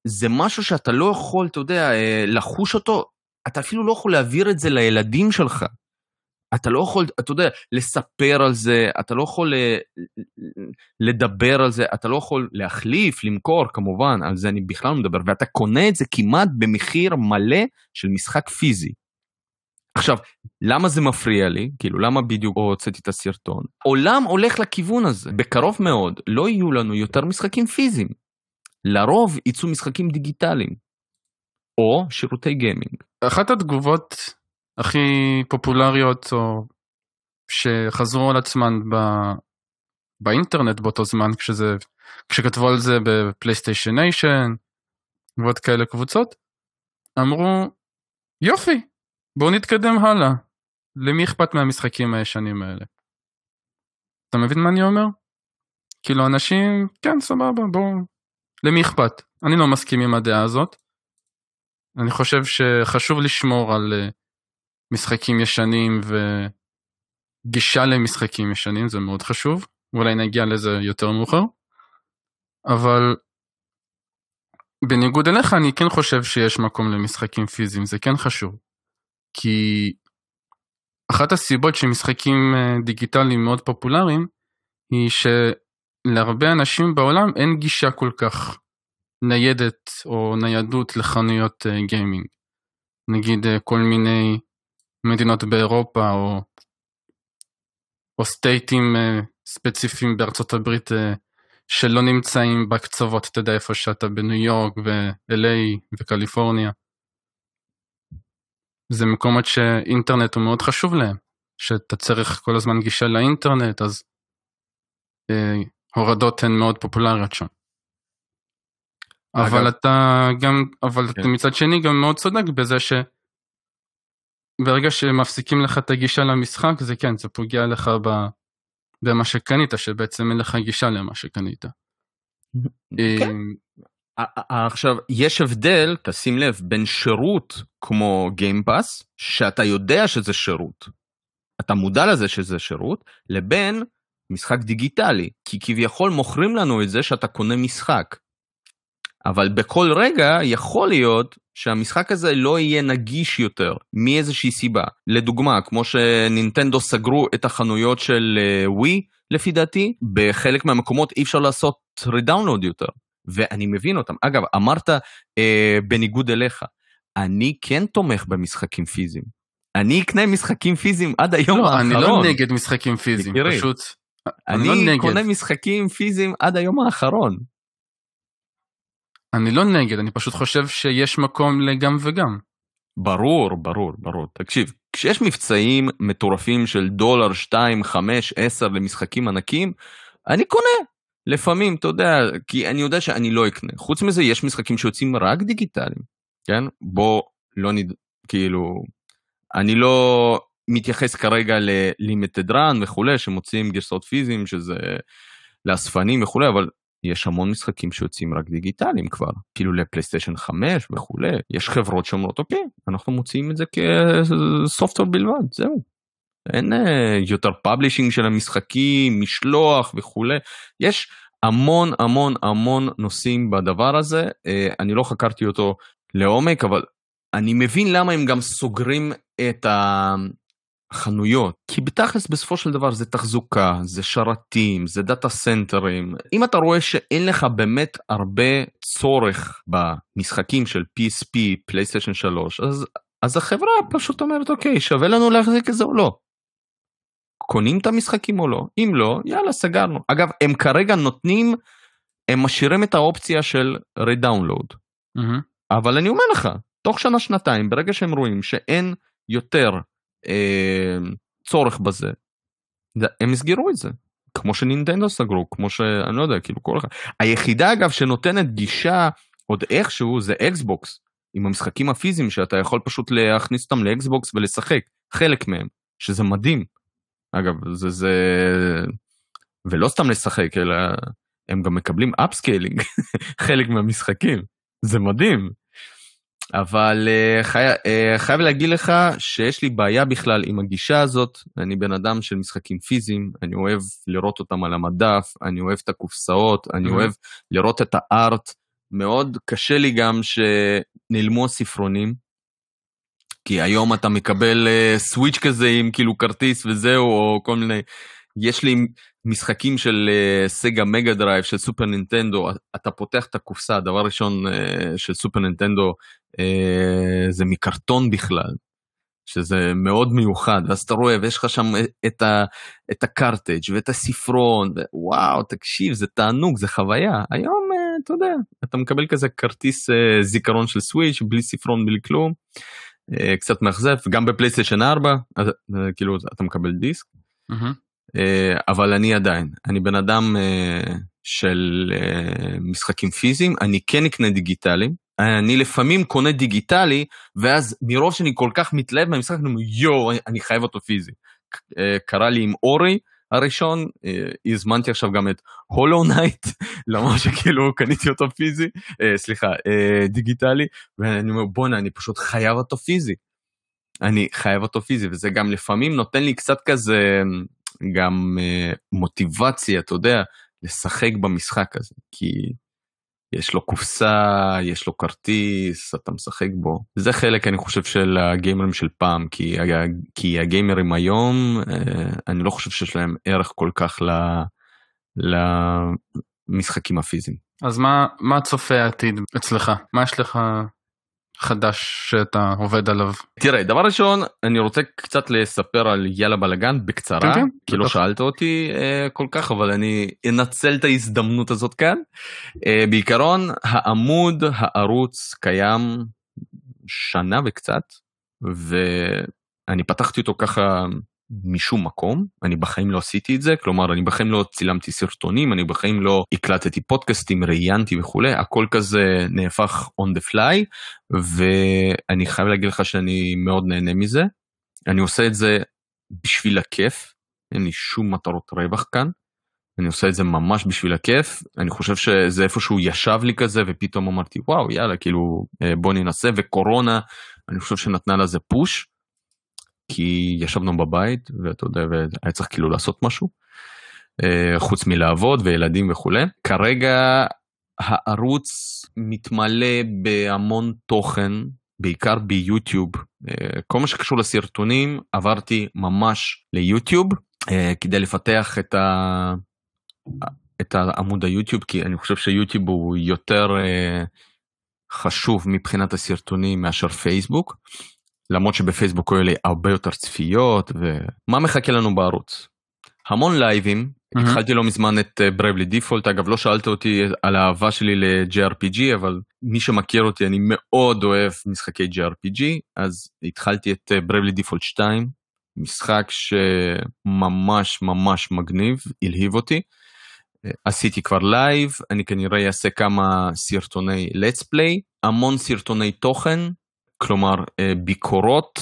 [SPEAKER 2] זה משהו שאתה לא יכול, אתה יודע, אה, לחוש אותו, אתה אפילו לא יכול להעביר את זה לילדים שלך. אתה לא יכול, אתה יודע, לספר על זה, אתה לא יכול אה, לדבר על זה, אתה לא יכול להחליף, למכור, כמובן, על זה אני בכלל לא מדבר, ואתה קונה את זה כמעט במחיר מלא של משחק פיזי. עכשיו, למה זה מפריע לי? כאילו, למה בדיוק הוצאתי את הסרטון? עולם הולך לכיוון הזה. בקרוב מאוד לא יהיו לנו יותר משחקים פיזיים. לרוב יצאו משחקים דיגיטליים. או שירותי גיימינג.
[SPEAKER 1] אחת התגובות הכי פופולריות או שחזרו על עצמן ב... באינטרנט באותו זמן כשזה כשכתבו על זה בפלייסטיישן ניישן ועוד כאלה קבוצות אמרו יופי בואו נתקדם הלאה למי אכפת מהמשחקים הישנים האלה. אתה מבין מה אני אומר? כאילו אנשים כן סבבה בואו למי אכפת אני לא מסכים עם הדעה הזאת. אני חושב שחשוב לשמור על uh, משחקים ישנים וגישה למשחקים ישנים זה מאוד חשוב אולי נגיע לזה יותר מאוחר אבל בניגוד אליך אני כן חושב שיש מקום למשחקים פיזיים זה כן חשוב כי אחת הסיבות שמשחקים אה, דיגיטליים מאוד פופולריים היא שלהרבה אנשים בעולם אין גישה כל כך ניידת או ניידות לחנויות אה, גיימינג. נגיד אה, כל מיני מדינות באירופה או, או סטייטים ספציפיים בארצות הברית שלא נמצאים בקצוות, אתה יודע איפה שאתה בניו יורק ו-LA וקליפורניה. זה מקומות שאינטרנט הוא מאוד חשוב להם, שאתה צריך כל הזמן גישה לאינטרנט, אז אה, הורדות הן מאוד פופולריות שם. אגב, אבל אתה גם, אבל כן. מצד שני גם מאוד צודק בזה שברגע שמפסיקים לך את הגישה למשחק, זה כן, זה פוגע לך ב, במה שקנית, שבעצם אין לך גישה למה שקנית.
[SPEAKER 2] כן. עכשיו יש הבדל תשים לב בין שירות כמו גיימפאס שאתה יודע שזה שירות. אתה מודע לזה שזה שירות לבין משחק דיגיטלי כי כביכול מוכרים לנו את זה שאתה קונה משחק. אבל בכל רגע יכול להיות שהמשחק הזה לא יהיה נגיש יותר מאיזושהי סיבה. לדוגמה כמו שנינטנדו סגרו את החנויות של ווי uh, לפי דעתי בחלק מהמקומות אי אפשר לעשות רידאונלוד יותר. ואני מבין אותם. אגב, אמרת אה, בניגוד אליך, אני כן תומך במשחקים פיזיים. אני אקנה משחקים פיזיים עד היום
[SPEAKER 1] לא,
[SPEAKER 2] האחרון.
[SPEAKER 1] אני לא נגד משחקים פיזיים, פשוט...
[SPEAKER 2] אני, אני לא קונה משחקים פיזיים עד היום האחרון.
[SPEAKER 1] אני לא נגד, אני פשוט חושב שיש מקום לגם וגם.
[SPEAKER 2] ברור, ברור, ברור. תקשיב, כשיש מבצעים מטורפים של דולר, 2, 5, 10 למשחקים ענקים, אני קונה. לפעמים, אתה יודע, כי אני יודע שאני לא אקנה. חוץ מזה, יש משחקים שיוצאים רק דיגיטליים, כן? בוא לא נד... כאילו, אני לא מתייחס כרגע ל Limited Run וכולי, שמוצאים גרסאות פיזיים, שזה לאספנים וכולי, אבל יש המון משחקים שיוצאים רק דיגיטליים כבר, כאילו לפלייסטיישן 5 וכולי. יש חברות שאומרות, אוקיי, אנחנו מוציאים את זה כ software בלבד, זהו. אין אה, יותר publishing של המשחקים, משלוח וכולי. יש המון המון המון נושאים בדבר הזה, אה, אני לא חקרתי אותו לעומק, אבל אני מבין למה הם גם סוגרים את החנויות. כי בתכלס בסופו של דבר זה תחזוקה, זה שרתים, זה דאטה סנטרים. אם אתה רואה שאין לך באמת הרבה צורך במשחקים של PSP, פלייסטיישן 3, אז, אז החברה פשוט אומרת אוקיי, שווה לנו להחזיק את זה או לא. קונים את המשחקים או לא? אם לא, יאללה, סגרנו. אגב, הם כרגע נותנים, הם משאירים את האופציה של redownload. מ-הממ. אבל אני אומר לך, תוך שנה-שנתיים, ברגע שהם רואים שאין יותר אה, צורך בזה, הם יסגרו את זה. כמו שנינטנדו סגרו, כמו שאני לא יודע, כאילו כל אחד. היחידה אגב שנותנת גישה עוד איכשהו זה אקסבוקס, עם המשחקים הפיזיים שאתה יכול פשוט להכניס אותם לאקסבוקס ולשחק, חלק מהם, שזה מדהים. אגב, זה, זה... ולא סתם לשחק, אלא הם גם מקבלים upscaling, (laughs) חלק מהמשחקים. זה מדהים. אבל uh, חי... uh, חייב להגיד לך שיש לי בעיה בכלל עם הגישה הזאת. אני בן אדם של משחקים פיזיים, אני אוהב לראות אותם על המדף, אני אוהב את הקופסאות, אני mm-hmm. אוהב לראות את ה art. מאוד קשה לי גם שנעלמו הספרונים, כי היום אתה מקבל uh, סוויץ' כזה עם כאילו כרטיס וזהו, או כל מיני... יש לי משחקים של uh, סגה מגה דרייב, של סופר נינטנדו, אתה פותח את הקופסה, דבר ראשון uh, של סופר נינטנדו uh, זה מקרטון בכלל, שזה מאוד מיוחד, ואז אתה רואה ויש לך שם את, ה, את הקרטרידג' ואת הספרון, וואו, תקשיב, זה תענוג, זה חוויה. היום, uh, אתה יודע, אתה מקבל כזה כרטיס uh, זיכרון של סוויץ', בלי ספרון, בלי כלום. קצת מאכזב, גם בפלייסטיישן 4, אז, uh, כאילו אתה מקבל דיסק. Mm-hmm. אה, אבל אני עדיין, אני בן אדם אה, של אה, משחקים פיזיים, אני כן אקנה דיגיטלי, אני לפעמים קונה דיגיטלי, ואז מרוב שאני כל כך מתלהב מהמשחק, אני אומר יואו, אני חייב אותו פיזי. קרה לי עם אורי הראשון, הזמנתי עכשיו גם את הולו נייט, (laughs) למרות שכאילו קניתי אותו פיזי, סליחה, דיגיטלי, ואני אומר בואנה, אני פשוט חייב אותו פיזי. אני חייב אותו פיזי, וזה גם לפעמים נותן לי קצת כזה גם מוטיבציה, אתה יודע, לשחק במשחק הזה, כי יש לו קופסה, יש לו כרטיס, אתה משחק בו. זה חלק, אני חושב, של הגיימרים של פעם, כי, כי הגיימרים היום, uh, אני לא חושב שיש להם ערך כל כך ל, למשחקים הפיזיים.
[SPEAKER 1] אז מה, מה צופה העתיד אצלך? מה יש לך חדש שאתה עובד עליו?
[SPEAKER 2] תראה, דבר ראשון, אני רוצה קצת לספר על יאללה בלאגן בקצרה, כן, כן, כי לא שאלת אותי uh, כל כך, אבל אני אנצל את ההזדמנות הזאת כאן. Uh, בעיקרון, העמוד הערוץ קיים שנה וקצת, ואני פתחתי אותו ככה משום מקום, אני בחיים לא עשיתי את זה, כלומר אני בחיים לא צילמתי סרטונים, אני בחיים לא הקלטתי פודקאסטים, ראיינתי וכולי, הכל כזה נהפך on the fly, ואני חייב להגיד לך שאני מאוד נהנה מזה. אני עושה את זה בשביל הכיף, אין לי שום מטרות רווח כאן, אני עושה את זה ממש בשביל הכיף, אני חושב שזה איפשהו ישב לי כזה ופתאום אמרתי וואו יאללה כאילו אה, בוא ננסה וקורונה אני חושב שנתנה לזה פוש. כי ישבנו בבית ואתה יודע והיה צריך כאילו לעשות משהו אה, חוץ מלעבוד וילדים וכולי כרגע הערוץ מתמלא בהמון תוכן בעיקר ביוטיוב אה, כל מה שקשור לסרטונים עברתי ממש ליוטיוב אה, כדי לפתח את, ה... את העמוד היוטיוב כי אני חושב שיוטיוב הוא יותר חשוב מבחינת הסרטונים מאשר פייסבוק. למרות שבפייסבוק היו לי הרבה יותר צפיות ומה מחכה לנו בערוץ. המון לייבים mm-hmm. התחלתי לא מזמן את Bravely uh, Default אגב לא שאלת אותי על האהבה שלי ל-JRPG אבל מי שמכיר אותי אני מאוד אוהב משחקי JRPG אז התחלתי את Bravely Default 2 משחק שממש ממש מגניב הלהיב אותי. Uh, עשיתי כבר לייב אני כנראה אעשה כמה סרטוני let's play המון סרטוני תוכן כלומר אה, ביקורות,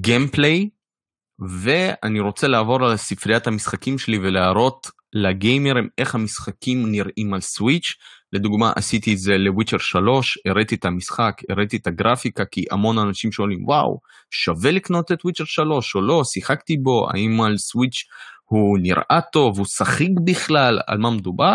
[SPEAKER 2] gameplay, ואני רוצה לעבור על ספריית המשחקים שלי ולהראות לגיימרים איך המשחקים נראים על סוויץ'. לדוגמה עשיתי את זה ל Witcher 3, הראיתי את המשחק, הראיתי את הגרפיקה, כי המון אנשים שואלים וואו, שווה לקנות את Witcher 3 או לא, שיחקתי בו, האם על סוויץ' הוא נראה טוב, הוא שחיק בכלל, על מה מדובר.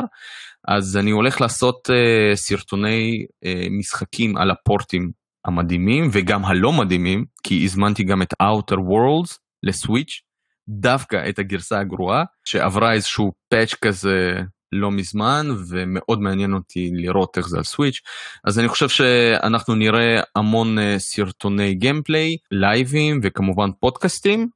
[SPEAKER 2] אז אני הולך לעשות uh, סרטוני uh, משחקים על הפורטים המדהימים וגם הלא מדהימים, כי הזמנתי גם את Outer Worlds לסוויץ', דווקא את הגרסה הגרועה, שעברה איזשהו פאץ' כזה לא מזמן, ומאוד מעניין אותי לראות איך זה על סוויץ'. אז אני חושב שאנחנו נראה המון אה, סרטוני גיימפליי, לייבים וכמובן פודקאסטים.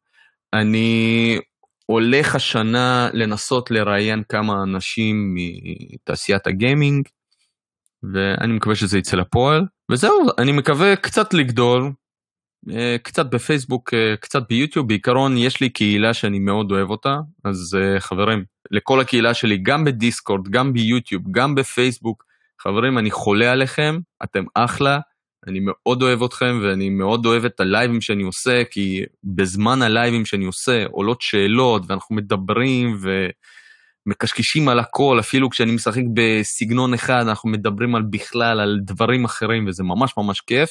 [SPEAKER 2] אני הולך השנה לנסות לראיין כמה אנשים מתעשיית הגיימינג, ואני מקווה שזה יצא לפועל. וזהו, אני מקווה קצת לגדול, אה, קצת בפייסבוק, אה, קצת ביוטיוב, בעיקרון יש לי קהילה שאני מאוד אוהב אותה, אז אה, חברים, לכל הקהילה שלי, גם בדיסקורד, גם ביוטיוב, גם בפייסבוק, חברים, אני חולה עליכם, אתם אחלה, אני מאוד אוהב אתכם ואני מאוד אוהב את הלייבים שאני עושה, כי בזמן הלייבים שאני עושה עולות שאלות ואנחנו מדברים ו... מקשקשים על הכל, אפילו כשאני משחק בסגנון אחד, אנחנו מדברים על בכלל, על דברים אחרים, וזה ממש ממש כיף.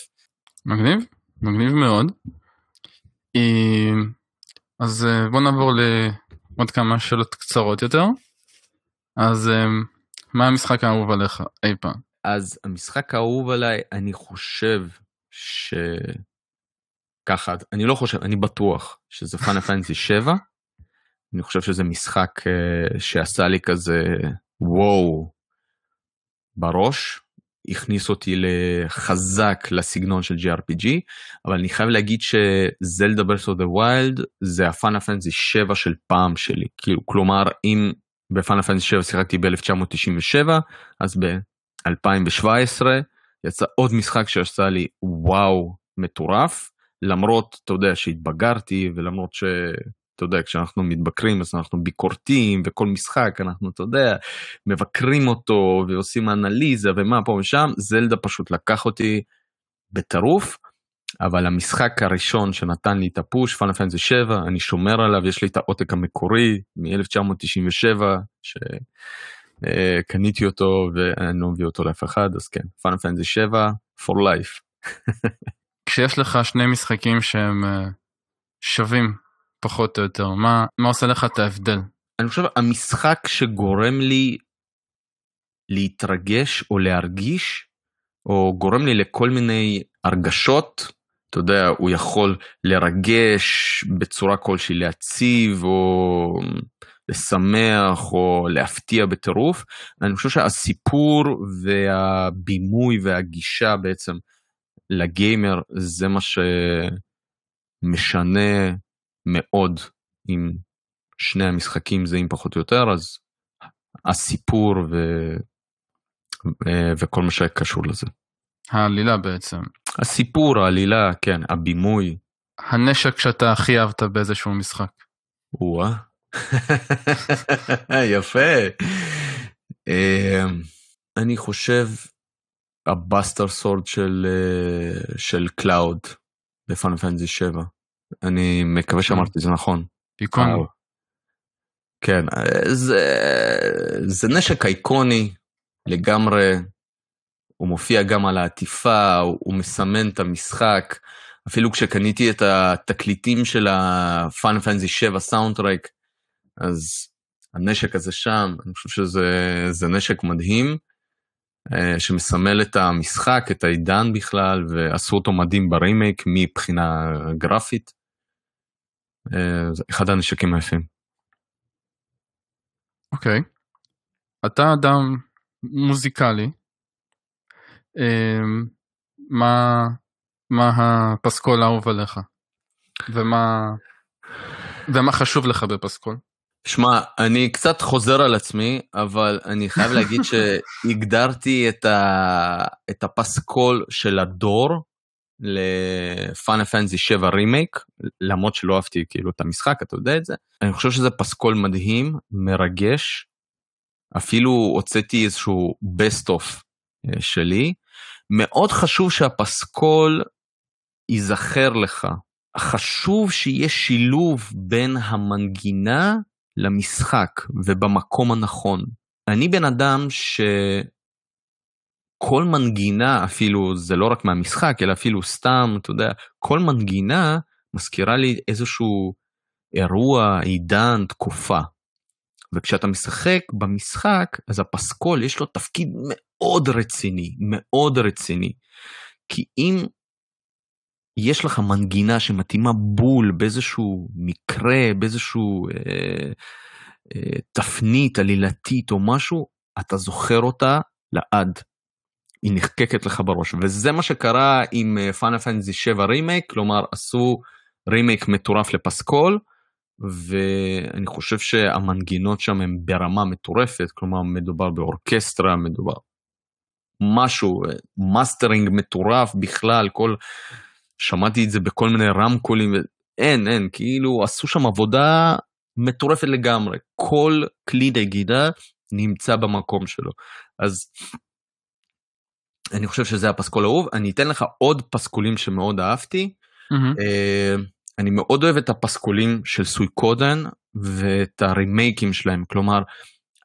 [SPEAKER 1] מגניב, מגניב מאוד. אז בוא נעבור לעוד כמה שאלות קצרות יותר. אז מה המשחק האהוב עליך אי פעם?
[SPEAKER 2] אז המשחק האהוב עליי, אני חושב ש... ככה, אני לא חושב, אני בטוח שזה פאנה פנטסי 7. אני חושב שזה משחק uh, שעשה לי כזה וואו בראש, הכניס אותי חזק לסגנון של JRPG, אבל אני חייב להגיד ש Zelda Breath of the Wild זה ה Final Fantasy 7 של פעם שלי, כאילו, כלומר אם ב Final Fantasy 7 שיחקתי ב-1997, אז ב-2017 יצא עוד משחק שעשה לי וואו מטורף, למרות, אתה יודע, שהתבגרתי ולמרות ש... אתה יודע, כשאנחנו מתבקרים אז אנחנו ביקורתיים וכל משחק אנחנו, אתה יודע, מבקרים אותו ועושים אנליזה ומה פה ושם, זלדה פשוט לקח אותי בטירוף, אבל המשחק הראשון שנתן לי את הפוש, פאנל פנטזי 7, אני שומר עליו, יש לי את העותק המקורי מ-1997, שקניתי אותו ואני לא מביא אותו לאף אחד, אז כן, פאנל פנטזי 7, for life. (laughs)
[SPEAKER 1] כשיש לך שני משחקים שהם אה, שווים פחות או יותר, מה, מה עושה לך את ההבדל?
[SPEAKER 2] אני חושב המשחק שגורם לי להתרגש או להרגיש, או גורם לי לכל מיני הרגשות, אתה יודע, הוא יכול לרגש בצורה כלשהי, להציב או לשמח או להפתיע בטירוף. אני חושב שהסיפור והבימוי והגישה בעצם לגיימר זה מה שמשנה מאוד אם שני המשחקים זהים פחות או יותר, אז הסיפור ו... וכל מה שקשור לזה.
[SPEAKER 1] העלילה בעצם.
[SPEAKER 2] הסיפור, העלילה, כן, הבימוי.
[SPEAKER 1] הנשק שאתה הכי אהבת באיזשהו משחק.
[SPEAKER 2] או-אה. (laughs) יפה. אמ, אני חושב ה Buster Sword של, אה, קלאוד ב Final Fantasy 7. אני מקווה שאמרתי את זה נכון.
[SPEAKER 1] איקוני.
[SPEAKER 2] כן, זה, זה נשק אייקוני לגמרי, הוא מופיע גם על העטיפה, הוא, הוא מסמן את המשחק. אפילו כשקניתי את התקליטים של הפאנל פנטזי 7 סאונדטרק, אז הנשק הזה שם, אני חושב שזה נשק מדהים. אה, שמסמל את המשחק, את העידן בכלל, ועשו אותו מדהים ברימייק מבחינה גרפית. אה, זה אחד הנשקים היפים.
[SPEAKER 1] אוקיי. Okay. אתה אדם מוזיקלי. אה, מה, מה הפסקול האהוב עליך? ומה, ומה חשוב לך בפסקול?
[SPEAKER 2] שמע, אני קצת חוזר על עצמי, אבל אני חייב להגיד (laughs) שהגדרתי את, ה... את הפסקול של הדור לפאנה פנזי 7 רימייק, למרות שלא אהבתי כאילו את המשחק, אתה יודע את זה. אני חושב שזה פסקול מדהים, מרגש. אפילו הוצאתי איזשהו best of אה, שלי. מאוד חשוב שהפסקול ייזכר לך. חשוב שיהיה שילוב בין המנגינה למשחק ובמקום הנכון. אני בן אדם שכל מנגינה, אפילו זה לא רק מהמשחק, אלא אפילו סתם, אתה יודע, כל מנגינה מזכירה לי איזשהו אירוע, עידן, תקופה. וכשאתה משחק במשחק, אז הפסקול יש לו תפקיד מאוד רציני, מאוד רציני. כי אם יש לך מנגינה שמתאימה בול באיזשהו מקרה, באיזשהו אה, אה, תפנית עלילתית או משהו, אתה זוכר אותה לעד. היא נחקקת לך בראש, וזה מה שקרה עם פאנל פנטזי 7 רימייק, כלומר עשו רימייק מטורף לפסקול, ואני חושב שהמנגינות שם הן ברמה מטורפת, כלומר מדובר באורקסטרה, מדובר משהו, מאסטרינג מטורף בכלל, כל שמעתי את זה בכל מיני רמקולים, אין, אין, כאילו עשו שם עבודה מטורפת לגמרי. כל כלי נגינה נמצא במקום שלו. אז אני חושב שזה הפסקול האהוב. אני אתן לך עוד פסקולים שמאוד אהבתי. Mm-hmm. Uh, אני מאוד אוהב את הפסקולים של Suikoden ואת הרימייקים שלהם. כלומר,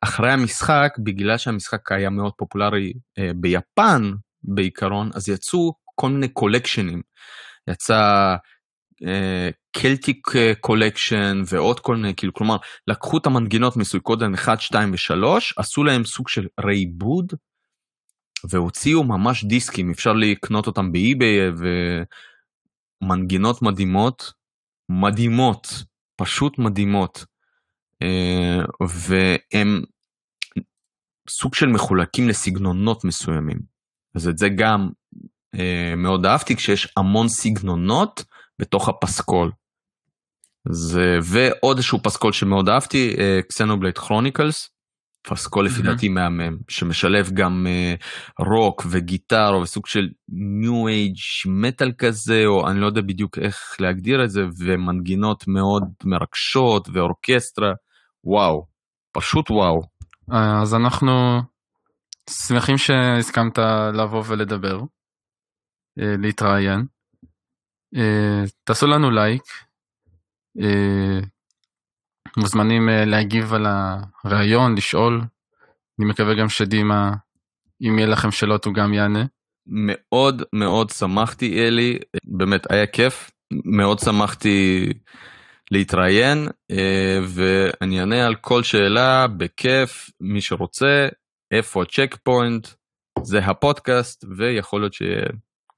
[SPEAKER 2] אחרי המשחק, בגלל שהמשחק היה מאוד פופולרי אה, ביפן בעיקרון, אז יצאו כל מיני collectionים. יצא Celtic uh, Collection ועוד כל מיני, כאילו, כלומר, לקחו את המנגינות מ Suikoden 1, 2 ו-3, עשו להם סוג של reboot, והוציאו ממש דיסקים, אפשר לקנות אותם ב eBay, ומנגינות מדהימות, מדהימות, פשוט מדהימות. Uh, והם סוג של מחולקים לסגנונות מסוימים. אז את זה גם uh, מאוד אהבתי, כשיש המון סגנונות בתוך הפסקול. זה, ועוד איזשהו פסקול שמאוד אהבתי, Xenoblade uh, Chronicles, פסקול לפי דעתי מהמם, שמשלב גם uh, רוק ו guitar וסוג של new age metal כזה, או אני לא יודע בדיוק איך להגדיר את זה, ומנגינות מאוד מרגשות ואורקסטרה, וואו, פשוט וואו.
[SPEAKER 1] אז אנחנו שמחים שהסכמת לבוא ולדבר, אה, להתראיין. אה, תעשו לנו לייק, אה, מוזמנים להגיב על הראיון, לשאול. אני מקווה גם שדימה, אם יהיה לכם שאלות הוא גם יענה.
[SPEAKER 2] מאוד מאוד שמחתי אלי, באמת היה כיף, מאוד שמחתי להתראיין ואני אענה על כל שאלה בכיף, מי שרוצה, איפה הצ'ק פוינט, זה הפודקאסט ויכול להיות שיהיה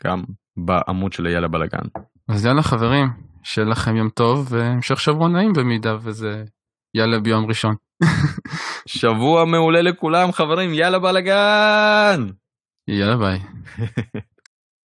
[SPEAKER 2] גם בעמוד של יאללה בלאגן.
[SPEAKER 1] אז יאללה חברים, שיהיה לכם יום טוב והמשך שבוע נעים במידה וזה יאללה ביום ראשון. (laughs)
[SPEAKER 2] שבוע מעולה לכולם חברים, יאללה בלאגן!
[SPEAKER 1] יאללה ביי. (laughs)